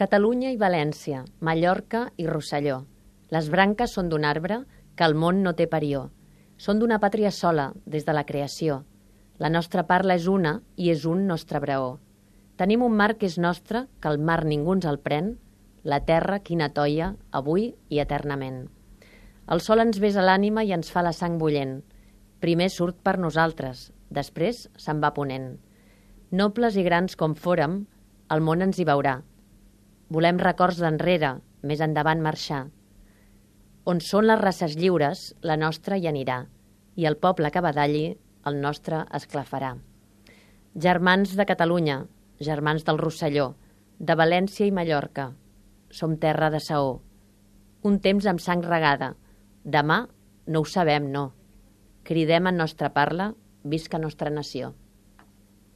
Catalunya i València, Mallorca i Rosselló. Les branques són d'un arbre que el món no té parió. Són d'una pàtria sola, des de la creació. La nostra parla és una i és un nostre braó. Tenim un mar que és nostre, que el mar ningú ens el pren, la terra, quina toia, avui i eternament. El sol ens besa l'ànima i ens fa la sang bullent. Primer surt per nosaltres, després se'n va ponent. Nobles i grans com fórem, el món ens hi veurà. Volem records d'enrere, més endavant marxar. On són les races lliures, la nostra hi anirà, i el poble que badalli, el nostre esclafarà. Germans de Catalunya, germans del Rosselló, de València i Mallorca, som terra de saó. Un temps amb sang regada. Demà no ho sabem, no. Cridem en nostra parla, visca nostra nació.